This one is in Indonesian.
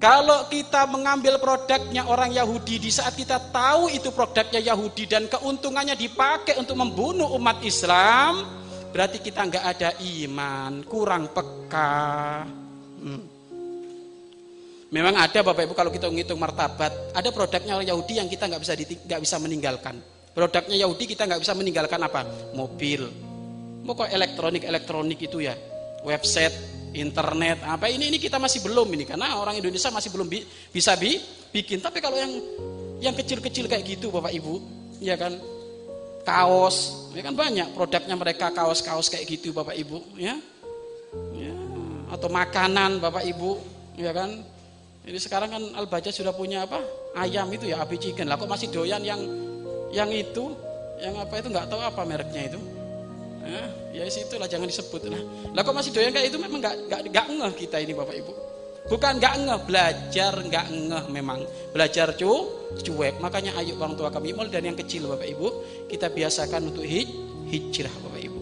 Kalau kita mengambil produknya orang Yahudi di saat kita tahu itu produknya Yahudi dan keuntungannya dipakai untuk membunuh umat Islam, berarti kita nggak ada iman, kurang peka. Hmm. Memang ada Bapak Ibu kalau kita ngitung martabat, ada produknya orang Yahudi yang kita nggak bisa nggak bisa meninggalkan. Produknya Yahudi kita nggak bisa meninggalkan apa? Mobil, pokok elektronik elektronik itu ya, website, internet apa ini ini kita masih belum ini karena orang Indonesia masih belum bi, bisa bi, bikin. Tapi kalau yang yang kecil-kecil kayak gitu Bapak Ibu ya kan kaos ya kan banyak produknya mereka kaos-kaos kayak gitu Bapak Ibu ya. Ya atau makanan Bapak Ibu ya kan. Ini sekarang kan Al-Baja sudah punya apa ayam itu ya api chicken. Lah kok masih doyan yang yang itu? Yang apa itu nggak tahu apa mereknya itu ya, ya situlah jangan disebut. Lah lah kok masih doyan kayak itu? Memang nggak nggak nggak ngeh kita ini bapak ibu. Bukan nggak ngeh belajar nggak ngeh memang. Belajar cu cuek. Makanya ayo orang tua kami mulai dari yang kecil bapak ibu kita biasakan untuk hij hijrah bapak ibu